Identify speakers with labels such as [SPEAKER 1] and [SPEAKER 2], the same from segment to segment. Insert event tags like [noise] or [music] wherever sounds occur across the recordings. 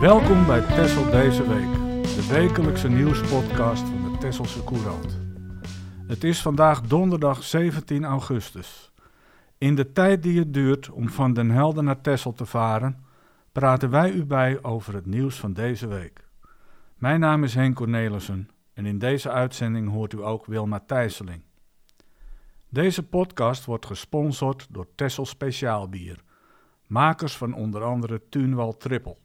[SPEAKER 1] Welkom bij Tessel deze week, de wekelijkse nieuwspodcast van de Tesselse Courant. Het is vandaag donderdag 17 augustus. In de tijd die het duurt om van Den Helder naar Tessel te varen, praten wij u bij over het nieuws van deze week. Mijn naam is Henk Cornelissen en in deze uitzending hoort u ook Wilma Thijsseling. Deze podcast wordt gesponsord door Tessel Speciaalbier, makers van onder andere Tunwal Triple.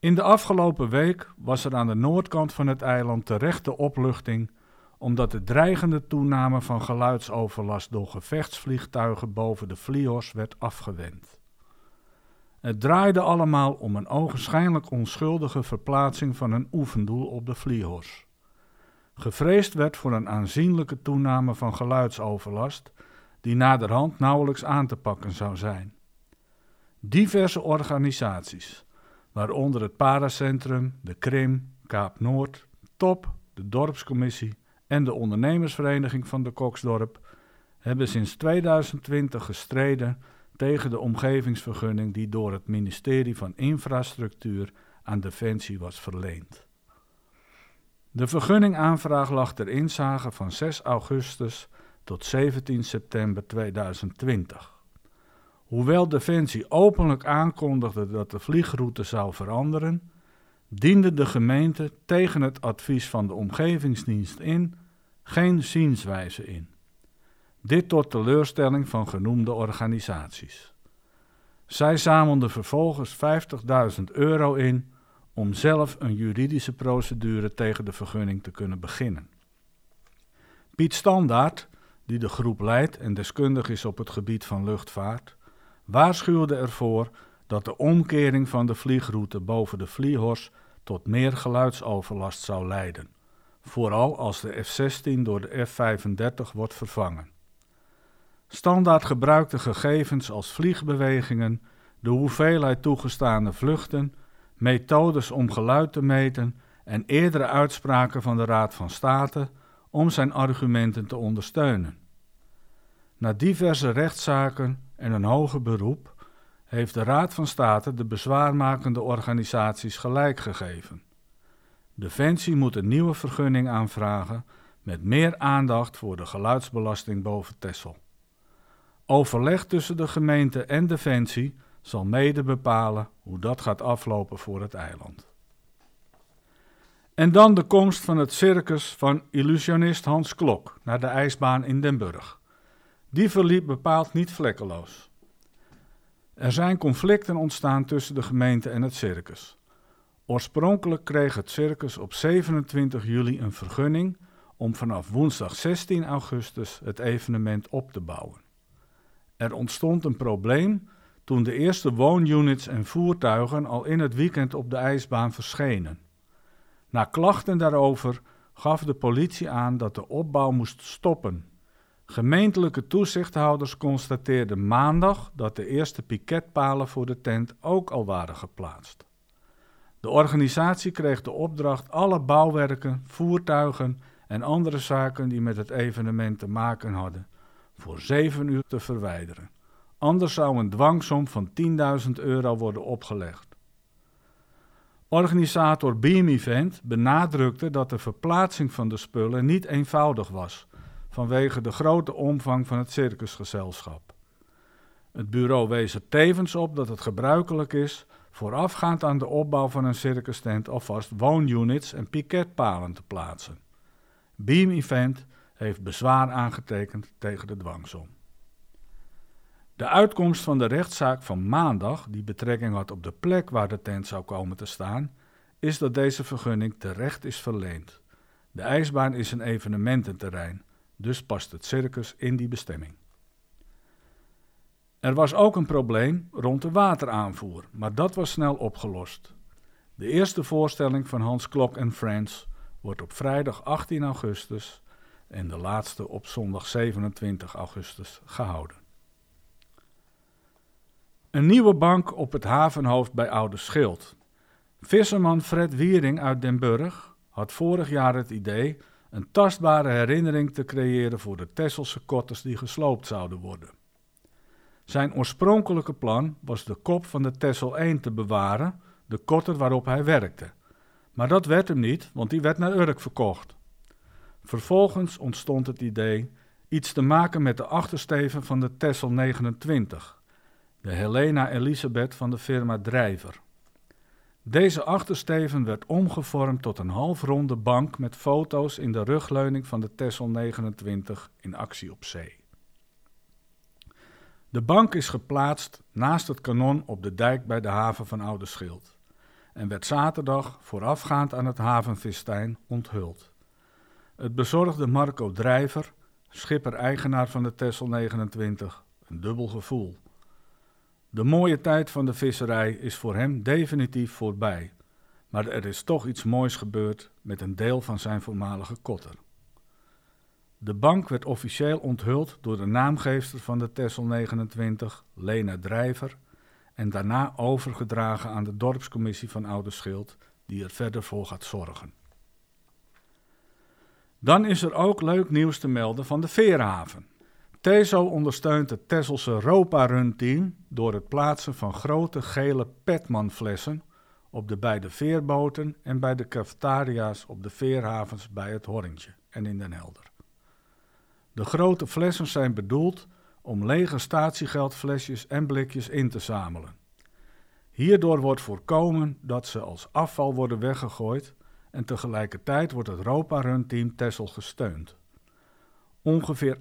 [SPEAKER 1] In de afgelopen week was er aan de noordkant van het eiland terechte opluchting omdat de dreigende toename van geluidsoverlast door gevechtsvliegtuigen boven de Vliehors werd afgewend. Het draaide allemaal om een ogenschijnlijk onschuldige verplaatsing van een oefendoel op de Vliehors. Gevreesd werd voor een aanzienlijke toename van geluidsoverlast, die naderhand nauwelijks aan te pakken zou zijn. Diverse organisaties, waaronder het Paracentrum, de Krim, Kaap Noord, TOP, de Dorpscommissie en de ondernemersvereniging van de Koksdorp, hebben sinds 2020 gestreden tegen de omgevingsvergunning die door het ministerie van Infrastructuur aan Defensie was verleend. De vergunningaanvraag lag ter inzage van 6 augustus tot 17 september 2020. Hoewel Defensie openlijk aankondigde dat de vliegroute zou veranderen, diende de gemeente tegen het advies van de omgevingsdienst in geen zienswijze in. Dit tot teleurstelling van genoemde organisaties. Zij zamelden vervolgens 50.000 euro in om zelf een juridische procedure tegen de vergunning te kunnen beginnen. Piet Standaard, die de groep leidt en deskundig is op het gebied van luchtvaart, waarschuwde ervoor dat de omkering van de vliegroute boven de Vliehors tot meer geluidsoverlast zou leiden, vooral als de F-16 door de F-35 wordt vervangen. Standaard gebruikt de gegevens als vliegbewegingen, de hoeveelheid toegestane vluchten, methodes om geluid te meten en eerdere uitspraken van de Raad van State om zijn argumenten te ondersteunen. Na diverse rechtszaken en een hoger beroep heeft de Raad van State de bezwaarmakende organisaties gelijk gegeven. Defensie moet een nieuwe vergunning aanvragen met meer aandacht voor de geluidsbelasting boven Texel. Overleg tussen de gemeente en Defensie zal mede bepalen hoe dat gaat aflopen voor het eiland. En dan de komst van het circus van illusionist Hans Klok naar de ijsbaan in Den Burg. Die verliep bepaald niet vlekkeloos. Er zijn conflicten ontstaan tussen de gemeente en het circus. Oorspronkelijk kreeg het circus op 27 juli een vergunning om vanaf woensdag 16 augustus het evenement op te bouwen. Er ontstond een probleem toen de eerste woonunits en voertuigen al in het weekend op de ijsbaan verschenen. Na klachten daarover gaf de politie aan dat de opbouw moest stoppen. Gemeentelijke toezichthouders constateerden maandag dat de eerste piketpalen voor de tent ook al waren geplaatst. De organisatie kreeg de opdracht alle bouwwerken, voertuigen en andere zaken die met het evenement te maken hadden, voor zeven uur te verwijderen. Anders zou een dwangsom van 10.000 euro worden opgelegd. Organisator Beam Event benadrukte dat de verplaatsing van de spullen niet eenvoudig was, vanwege de grote omvang van het circusgezelschap. Het bureau wees er tevens op dat het gebruikelijk is voorafgaand aan de opbouw van een circus tent alvast woonunits en piketpalen te plaatsen. Beam Event heeft bezwaar aangetekend tegen de dwangsom. De uitkomst van de rechtszaak van maandag, die betrekking had op de plek waar de tent zou komen te staan, is dat deze vergunning terecht is verleend. De ijsbaan is een evenemententerrein, dus past het circus in die bestemming. Er was ook een probleem rond de wateraanvoer, maar dat was snel opgelost. De eerste voorstelling van Hans Klok en Friends wordt op vrijdag 18 augustus en de laatste op zondag 27 augustus gehouden. Een nieuwe bank op het havenhoofd bij Oude Schild. Visserman Fred Wiering uit Den Burg had vorig jaar het idee een tastbare herinnering te creëren voor de Tesselse kotters die gesloopt zouden worden. Zijn oorspronkelijke plan was de kop van de Tessel 1 te bewaren, de kotter waarop hij werkte. Maar dat werd hem niet, want die werd naar Urk verkocht. Vervolgens ontstond het idee iets te maken met de achtersteven van de Tessel 29, de Helena Elisabeth van de firma Drijver. Deze achtersteven werd omgevormd tot een halfronde bank met foto's in de rugleuning van de Tessel 29 in actie op zee. De bank is geplaatst naast het kanon op de dijk bij de haven van Oude Schild en werd zaterdag voorafgaand aan het havenfestijn onthuld. Het bezorgde Marco Drijver, schipper-eigenaar van de Tessel 29, een dubbel gevoel. De mooie tijd van de visserij is voor hem definitief voorbij, maar er is toch iets moois gebeurd met een deel van zijn voormalige kotter. De bank werd officieel onthuld door de naamgeefster van de Tessel 29, Lena Drijver, en daarna overgedragen aan de dorpscommissie van Oude Schild, die er verder voor gaat zorgen. Dan is er ook leuk nieuws te melden van de Veerhaven. TESO ondersteunt het Tesselse Ropa Run Team door het plaatsen van grote gele Petman-flessen op de beide veerboten en bij de cafetaria's op de veerhavens bij het Horrentje en in Den Helder. De grote flessen zijn bedoeld om lege statiegeldflesjes en blikjes in te zamelen. Hierdoor wordt voorkomen dat ze als afval worden weggegooid en tegelijkertijd wordt het Ropa Run Team Tessel gesteund. Ongeveer 68%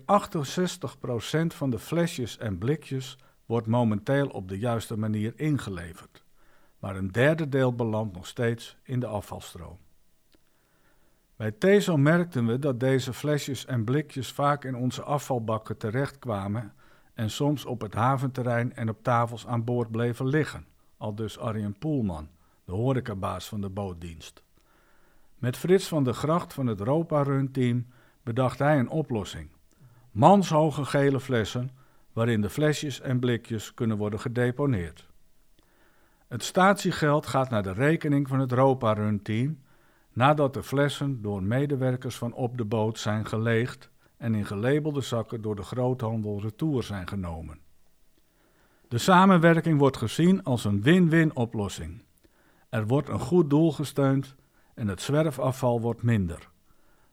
[SPEAKER 1] van de flesjes en blikjes wordt momenteel op de juiste manier ingeleverd, maar een derde deel belandt nog steeds in de afvalstroom. Bij Tezo merkten we dat deze flesjes en blikjes vaak in onze afvalbakken terechtkwamen en soms op het haventerrein en op tafels aan boord bleven liggen, al dus Arjen Poelman, de horecabaas van de bootdienst. Met Frits van der Gracht van het Ropa Run team bedacht hij een oplossing. Manshoge gele flessen waarin de flesjes en blikjes kunnen worden gedeponeerd. Het statiegeld gaat naar de rekening van het Ropa Run team nadat de flessen door medewerkers van op de boot zijn geleegd en in gelabelde zakken door de groothandel retour zijn genomen. De samenwerking wordt gezien als een win-win oplossing. Er wordt een goed doel gesteund en het zwerfafval wordt minder.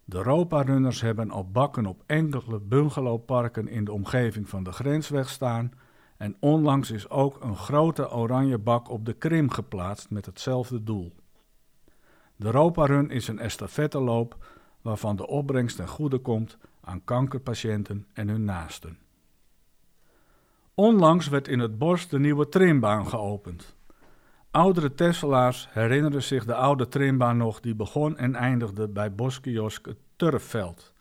[SPEAKER 1] De Europa-runners hebben al bakken op enkele bungalowparken in de omgeving van de grensweg staan en onlangs is ook een grote oranje bak op de Krim geplaatst met hetzelfde doel. De Europa-run is een estafetteloop waarvan de opbrengst ten goede komt aan kankerpatiënten en hun naasten. Onlangs werd in het bos de nieuwe trimbaan geopend. Oudere Tesselaars herinneren zich de oude trimbaan nog die begon en eindigde bij boskiosk het Turfveld.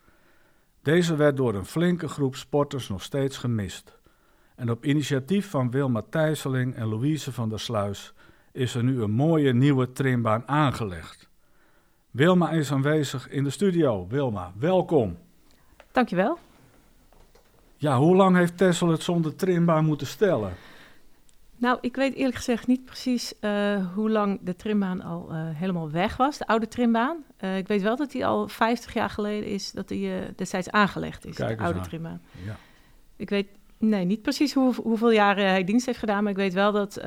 [SPEAKER 1] Deze werd door een flinke groep sporters nog steeds gemist. En op initiatief van Wilma Thijsseling en Louise van der Sluis is er nu een mooie nieuwe trimbaan aangelegd. Wilma is aanwezig in de studio. Wilma, welkom.
[SPEAKER 2] Dankjewel.
[SPEAKER 1] Ja, hoe lang heeft Tessel het zonder trimbaan moeten stellen?
[SPEAKER 2] Nou, ik weet eerlijk gezegd niet precies uh, hoe lang de trimbaan al uh, helemaal weg was, de oude trimbaan. Uh, ik weet wel dat die al 50 jaar geleden is, dat die destijds aangelegd is,
[SPEAKER 1] Kijk
[SPEAKER 2] de oude
[SPEAKER 1] aan.
[SPEAKER 2] trimbaan.
[SPEAKER 1] Ja.
[SPEAKER 2] Ik weet nee, niet precies hoe, hoeveel jaren hij dienst heeft gedaan, maar ik weet wel dat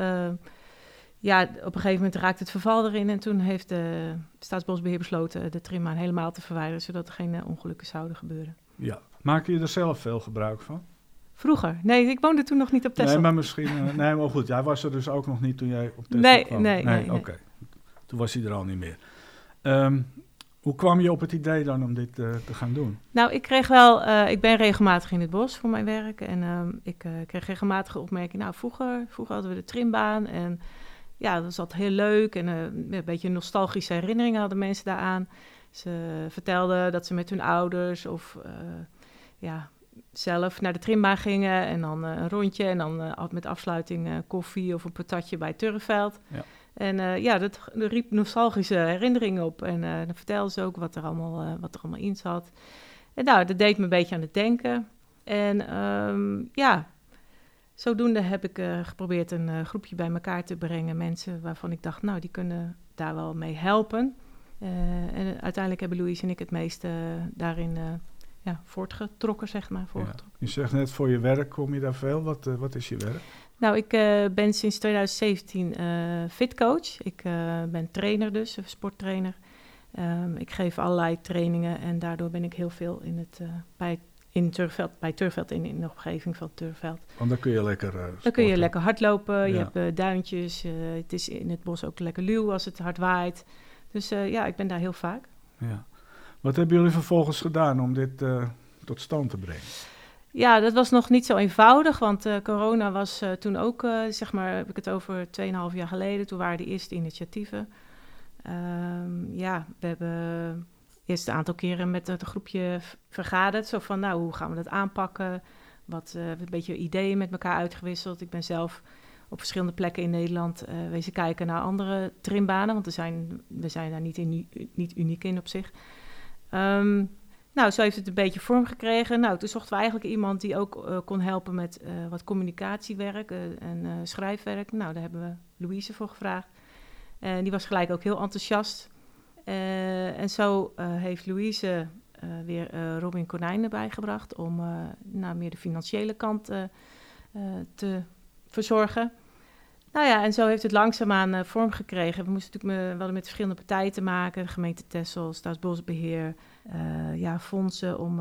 [SPEAKER 2] ja, op een gegeven moment raakt het verval erin. En toen heeft de Staatsbosbeheer besloten de trimbaan helemaal te verwijderen, zodat er geen ongelukken zouden gebeuren.
[SPEAKER 1] Ja. Maak je er zelf veel gebruik van?
[SPEAKER 2] Vroeger. Nee, ik woonde toen nog niet op Texel.
[SPEAKER 1] Nee, maar misschien... Uh, nee, maar goed. Jij was er dus ook nog niet toen jij op Texel
[SPEAKER 2] nee,
[SPEAKER 1] kwam?
[SPEAKER 2] Nee, nee, nee.
[SPEAKER 1] Oké. Okay. Toen was hij er al niet meer. Um, hoe kwam je op het idee dan om dit uh, te gaan doen?
[SPEAKER 2] Nou, ik kreeg wel... Uh, ik ben regelmatig in het bos voor mijn werk. En um, ik kreeg regelmatig opmerkingen. Nou, vroeger, vroeger hadden we de trimbaan. En ja, dat was altijd heel leuk. En een beetje nostalgische herinneringen hadden mensen daaraan. Ze vertelden dat ze met hun ouders of... ja, zelf naar de trimbaan gingen en dan uh, een rondje en dan uh, met afsluiting uh, koffie of een patatje bij Turfveld.
[SPEAKER 1] Ja.
[SPEAKER 2] En ja, dat, dat, riep nostalgische herinneringen op en dan vertelde ze ook wat er, allemaal, wat er allemaal in zat. En nou, dat deed me een beetje aan het denken. En um, ja, zodoende heb ik geprobeerd een groepje bij elkaar te brengen. Mensen waarvan ik dacht, nou, die kunnen daar wel mee helpen. en uiteindelijk hebben Louise en ik het meeste daarin ja, voortgetrokken, zeg maar. Voortgetrokken.
[SPEAKER 1] Je zegt net voor je werk kom je daar veel. Wat, uh, wat is je werk?
[SPEAKER 2] Nou, ik uh, ben sinds 2017 uh, fitcoach. Ik ben trainer dus, sporttrainer. Um, ik geef allerlei trainingen en daardoor ben ik heel veel in het, bij in Turfveld, bij Turfveld in, in de omgeving van Turfveld.
[SPEAKER 1] Want dan kun je lekker uh,
[SPEAKER 2] Dan kun je lekker hardlopen, je hebt uh, duintjes, uh, het is in het bos ook lekker luw als het hard waait. Dus ja, ik ben daar heel vaak.
[SPEAKER 1] Ja. Wat hebben jullie vervolgens gedaan om dit tot stand te brengen?
[SPEAKER 2] Ja, dat was nog niet zo eenvoudig, want corona was toen ook, zeg maar, heb ik het over 2,5 jaar geleden. Toen waren de eerste initiatieven. Um, ja, we hebben eerst een aantal keren met het groepje vergaderd. Zo van, nou, hoe gaan we dat aanpakken? Wat een beetje ideeën met elkaar uitgewisseld. Ik ben zelf op verschillende plekken in Nederland uh, wezen kijken naar andere trimbanen. Want er zijn, we zijn daar niet, in, niet uniek in op zich. Um, nou, zo heeft het een beetje vorm gekregen. Nou, toen zochten we eigenlijk iemand die ook uh, kon helpen met wat communicatiewerk en schrijfwerk. Nou, daar hebben we Louise voor gevraagd. En die was gelijk ook heel enthousiast. En zo heeft Louise weer Robin Konijn erbij gebracht om nou, meer de financiële kant te verzorgen. Nou ja, en zo heeft het langzaamaan vorm gekregen. We moesten natuurlijk wel met verschillende partijen te maken. Gemeente Texel, Staatsbosbeheer, ja, fondsen om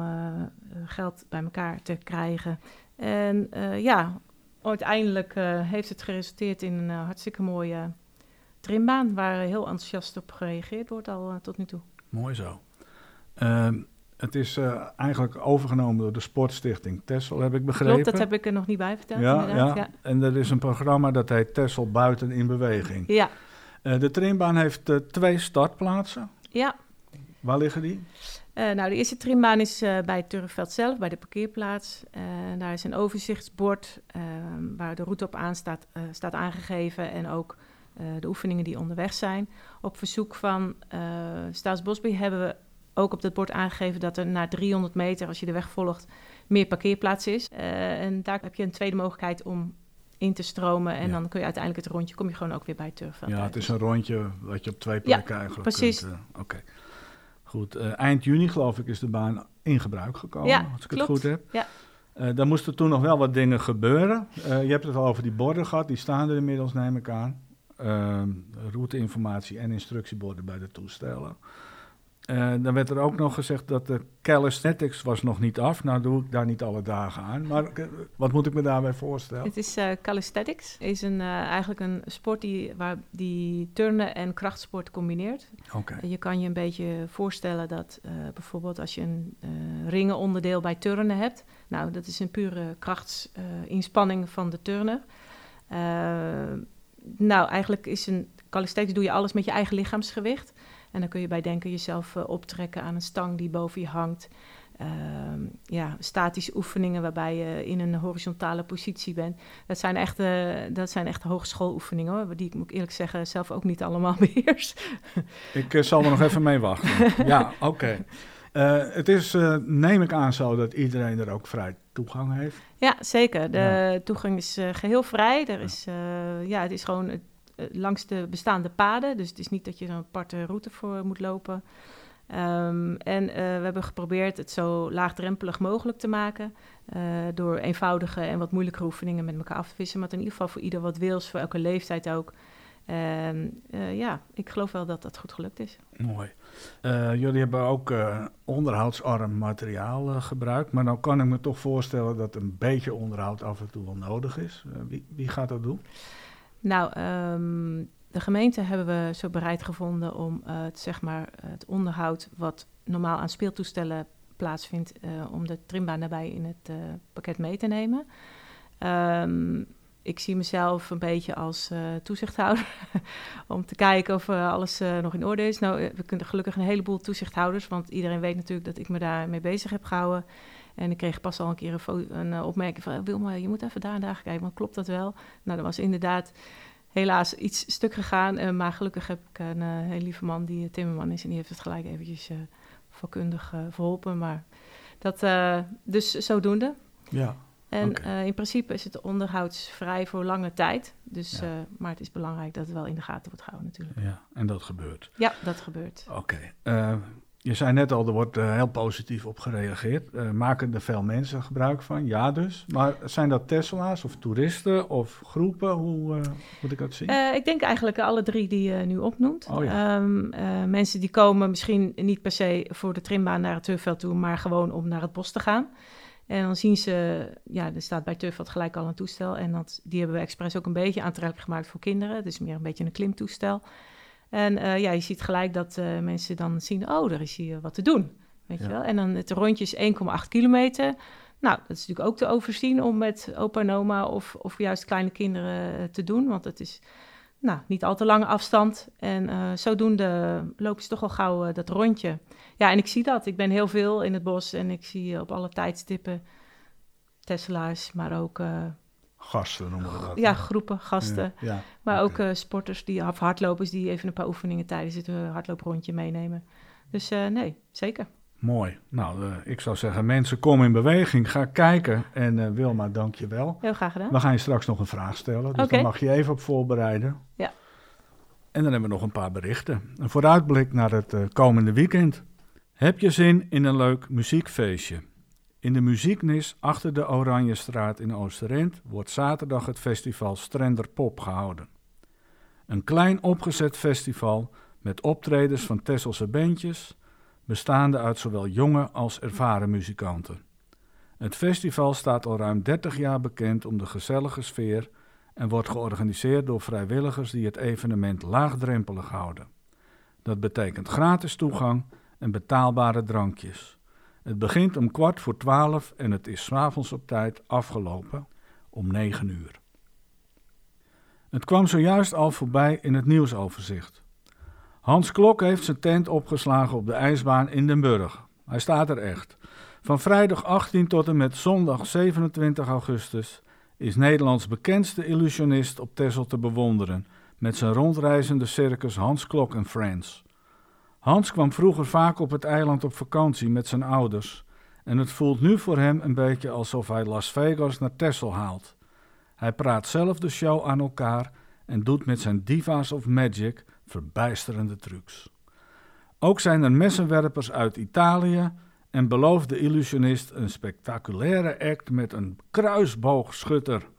[SPEAKER 2] geld bij elkaar te krijgen. En ja, uiteindelijk heeft het geresulteerd in een hartstikke mooie trimbaan, waar heel enthousiast op gereageerd wordt al tot nu toe.
[SPEAKER 1] Mooi zo. Uh, het is uh, eigenlijk overgenomen door de Sportstichting Tessel, heb ik begrepen.
[SPEAKER 2] Klopt, dat heb ik er nog niet bij verteld.
[SPEAKER 1] Ja, ja. ja. en er is een programma dat heet Tessel Buiten in Beweging.
[SPEAKER 2] Ja.
[SPEAKER 1] Uh, de trimbaan heeft twee startplaatsen.
[SPEAKER 2] Ja.
[SPEAKER 1] Waar liggen die?
[SPEAKER 2] nou, de eerste trimbaan is bij het Turfveld zelf, bij de parkeerplaats. daar is een overzichtsbord ehm, waar de route op aan staat, staat aangegeven en ook de oefeningen die onderweg zijn. Op verzoek van Staatsbosbeheer hebben we ook op dat bord aangegeven dat er na 300 meter, als je de weg volgt, meer parkeerplaats is. Uh, en daar heb je een tweede mogelijkheid om in te stromen. En ja. dan kun je uiteindelijk het rondje, kom je gewoon ook weer bij het turfveld.
[SPEAKER 1] Ja, het is een rondje wat je op twee plekken ja, eigenlijk
[SPEAKER 2] precies.
[SPEAKER 1] kunt. Oké. Okay. Goed, eind juni geloof ik is de baan in gebruik gekomen,
[SPEAKER 2] ja,
[SPEAKER 1] als ik
[SPEAKER 2] klopt.
[SPEAKER 1] het goed heb.
[SPEAKER 2] Ja.
[SPEAKER 1] Uh, dan moesten toen nog wel wat dingen gebeuren. Uh, je hebt het al over die borden gehad, die staan er inmiddels, neem ik aan uh, routeinformatie en instructieborden bij de toestellen. Uh, dan werd er ook nog gezegd dat de calisthenics was nog niet af. Nou doe ik daar niet alle dagen aan. Maar wat moet ik me daarbij voorstellen?
[SPEAKER 2] Het is uh, calisthenics. is een, eigenlijk een sport die, waar, die turnen en krachtsport combineert.
[SPEAKER 1] Okay.
[SPEAKER 2] Je kan je een beetje voorstellen dat bijvoorbeeld als je een ringenonderdeel bij turnen hebt. Nou, dat is een pure krachtsinspanning van de turner nou, eigenlijk is een calisthenics doe je alles met je eigen lichaamsgewicht. En dan kun je bij denken jezelf uh, optrekken aan een stang die boven je hangt. Uh, ja, statische oefeningen waarbij je in een horizontale positie bent. Dat zijn echt, uh, dat zijn echt hogeschooloefeningen hoor, die ik moet eerlijk zeggen zelf ook niet allemaal [laughs] beheers.
[SPEAKER 1] Ik uh, zal er nog even mee wachten. [laughs] ja, oké. Okay. het is, neem ik aan zo, dat iedereen er ook vrij toegang heeft.
[SPEAKER 2] Ja, zeker. De ja. toegang is geheel vrij. Er is, ja, het is gewoon langs de bestaande paden. Dus het is niet dat je een aparte route voor moet lopen. Um, en uh, we hebben geprobeerd het zo laagdrempelig mogelijk te maken. Uh, door eenvoudige en wat moeilijke oefeningen met elkaar af te wisselen. Maar in ieder geval voor ieder wat wils, voor elke leeftijd ook. Uh, ja, ik geloof wel dat dat goed gelukt is.
[SPEAKER 1] Mooi. jullie hebben ook onderhoudsarm materiaal gebruikt. Maar dan kan ik me toch voorstellen dat een beetje onderhoud af en toe wel nodig is. wie, wie gaat dat doen?
[SPEAKER 2] Nou, um, de gemeente hebben we zo bereid gevonden om uh, het, zeg maar, het onderhoud wat normaal aan speeltoestellen plaatsvindt, uh, om de trimbaan daarbij in het uh, pakket mee te nemen. Um, ik zie mezelf een beetje als toezichthouder [laughs] om te kijken of alles nog in orde is. Nou, we kunnen gelukkig een heleboel toezichthouders, want iedereen weet natuurlijk dat ik me daarmee bezig heb gehouden. En ik kreeg pas al een keer een, een opmerking van... Wilma, je moet even daar en daar kijken, want klopt dat wel? Nou, dat was inderdaad helaas iets stuk gegaan. Uh, maar gelukkig heb ik een uh, heel lieve man die timmerman is. En die heeft het gelijk eventjes vakkundig verholpen. Maar dat dus zodoende.
[SPEAKER 1] Ja.
[SPEAKER 2] En okay. in principe is het onderhoudsvrij voor lange tijd. Dus, ja. maar het is belangrijk dat het wel in de gaten wordt gehouden natuurlijk.
[SPEAKER 1] Ja, en dat gebeurt.
[SPEAKER 2] Ja, dat gebeurt.
[SPEAKER 1] Oké. Okay. Je zei net al, er wordt uh, heel positief op gereageerd. Uh, maken er veel mensen gebruik van? Ja dus. Maar zijn dat Tesla's of toeristen of groepen? Hoe uh, moet ik dat zien?
[SPEAKER 2] ik denk eigenlijk alle drie die je nu opnoemt.
[SPEAKER 1] Oh, ja.
[SPEAKER 2] um, mensen die komen misschien niet per se voor de trimbaan naar het turfveld toe... maar gewoon om naar het bos te gaan. En dan zien ze, ja, er staat bij Turfveld gelijk al een toestel. En dat, die hebben we expres ook een beetje aantrekkelijk gemaakt voor kinderen. Het is meer een beetje een klimtoestel. En uh, ja, je ziet gelijk dat uh, mensen dan zien, oh, er is hier wat te doen. Weet ja. je wel? En dan het rondje is 1,8 kilometer. Nou, dat is natuurlijk ook te overzien om met opa en oma of, of juist kleine kinderen uh, te doen. Want het is nou, niet al te lange afstand. En zodoende loop je toch al gauw dat rondje. Ja, en ik zie dat. Ik ben heel veel in het bos en ik zie op alle tijdstippen Tesla's, maar ook
[SPEAKER 1] gasten noemen we dat.
[SPEAKER 2] Ja, groepen, gasten.
[SPEAKER 1] Ja, ja.
[SPEAKER 2] Maar ook uh, sporters die, of hardlopers die even een paar oefeningen tijdens het uh, hardlooprondje meenemen. Dus uh, nee, zeker.
[SPEAKER 1] Mooi. Nou, ik zou zeggen, mensen, kom in beweging. Ga kijken. En Wilma, dank je wel.
[SPEAKER 2] Heel graag gedaan.
[SPEAKER 1] We gaan je straks nog een vraag stellen. Dus okay. daar mag je even op voorbereiden.
[SPEAKER 2] Ja.
[SPEAKER 1] En dan hebben we nog een paar berichten. Een vooruitblik naar het komende weekend. Heb je zin in een leuk muziekfeestje? In de muzieknis achter de Oranjestraat in Oosterend wordt zaterdag het festival Strender Pop gehouden. Een klein opgezet festival met optredens van Tesselse bandjes, bestaande uit zowel jonge als ervaren muzikanten. Het festival staat al ruim 30 jaar bekend om de gezellige sfeer en wordt georganiseerd door vrijwilligers die het evenement laagdrempelig houden. Dat betekent gratis toegang en betaalbare drankjes. Het begint om kwart voor twaalf en het is s'avonds op tijd afgelopen om negen uur. Het kwam zojuist al voorbij in het nieuwsoverzicht. Hans Klok heeft zijn tent opgeslagen op de ijsbaan in Den Burg. Hij staat er echt. Van vrijdag 18 tot en met zondag 27 augustus is Nederlands bekendste illusionist op Texel te bewonderen met zijn rondreizende circus Hans Klok en Friends. Hans kwam vroeger vaak op het eiland op vakantie met zijn ouders. En het voelt nu voor hem een beetje alsof hij Las Vegas naar Texel haalt. Hij praat zelf de show aan elkaar en doet met zijn Divas of Magic verbijsterende trucs. Ook zijn er messenwerpers uit Italië en belooft de illusionist een spectaculaire act met een kruisboogschutter.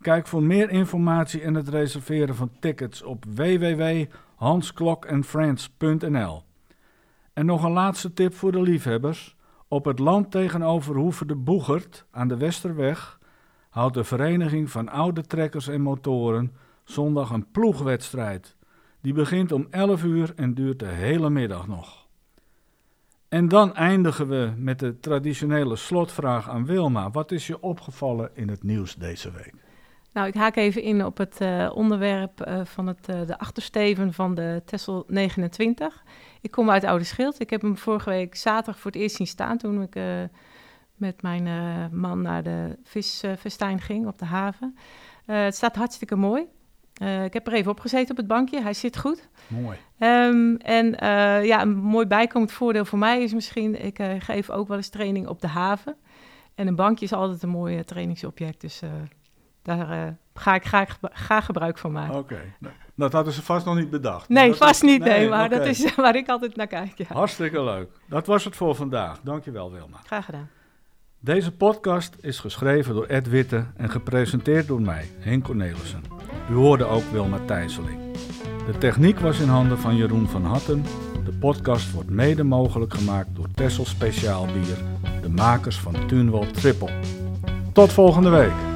[SPEAKER 1] Kijk voor meer informatie en het reserveren van tickets op www.hansklokandfriends.nl. En nog een laatste tip voor de liefhebbers. Op het land tegenover Hoeve de Boegert aan de Westerweg houdt de Vereniging van Oude Trekkers en Motoren zondag een ploegwedstrijd. Die begint om 11 uur en duurt de hele middag nog. En dan eindigen we met de traditionele slotvraag aan Wilma. Wat is je opgevallen in het nieuws deze week?
[SPEAKER 2] Nou, ik haak even in op het uh, onderwerp uh, van het, uh, de achtersteven van de Tessel 29. Ik kom uit Oude Schild. Ik heb hem vorige week zaterdag voor het eerst zien staan toen ik met mijn man naar de visfestijn ging op de haven. het staat hartstikke mooi. ik heb er even opgezeten op het bankje. Hij zit goed.
[SPEAKER 1] Mooi.
[SPEAKER 2] Um, en ja, een mooi bijkomend voordeel voor mij is misschien... ik geef ook wel eens training op de haven. En een bankje is altijd een mooi trainingsobject, dus... Daar uh, ga ik graag, graag gebruik van maken.
[SPEAKER 1] Oké. Okay. Nou, dat hadden ze vast nog niet bedacht.
[SPEAKER 2] Nee, vast is, niet, nee, nee maar okay. dat is [laughs] waar ik altijd naar kijk. Ja.
[SPEAKER 1] Hartstikke leuk. Dat was het voor vandaag. Dankjewel, Wilma.
[SPEAKER 2] Graag gedaan.
[SPEAKER 1] Deze podcast is geschreven door Ed Witte en gepresenteerd door mij, Henk Cornelissen. U hoorde ook Wilma Thijsseling. De techniek was in handen van Jeroen van Hatten. De podcast wordt mede mogelijk gemaakt door Tessel Speciaal Bier, de makers van Tunwald Triple. Tot volgende week.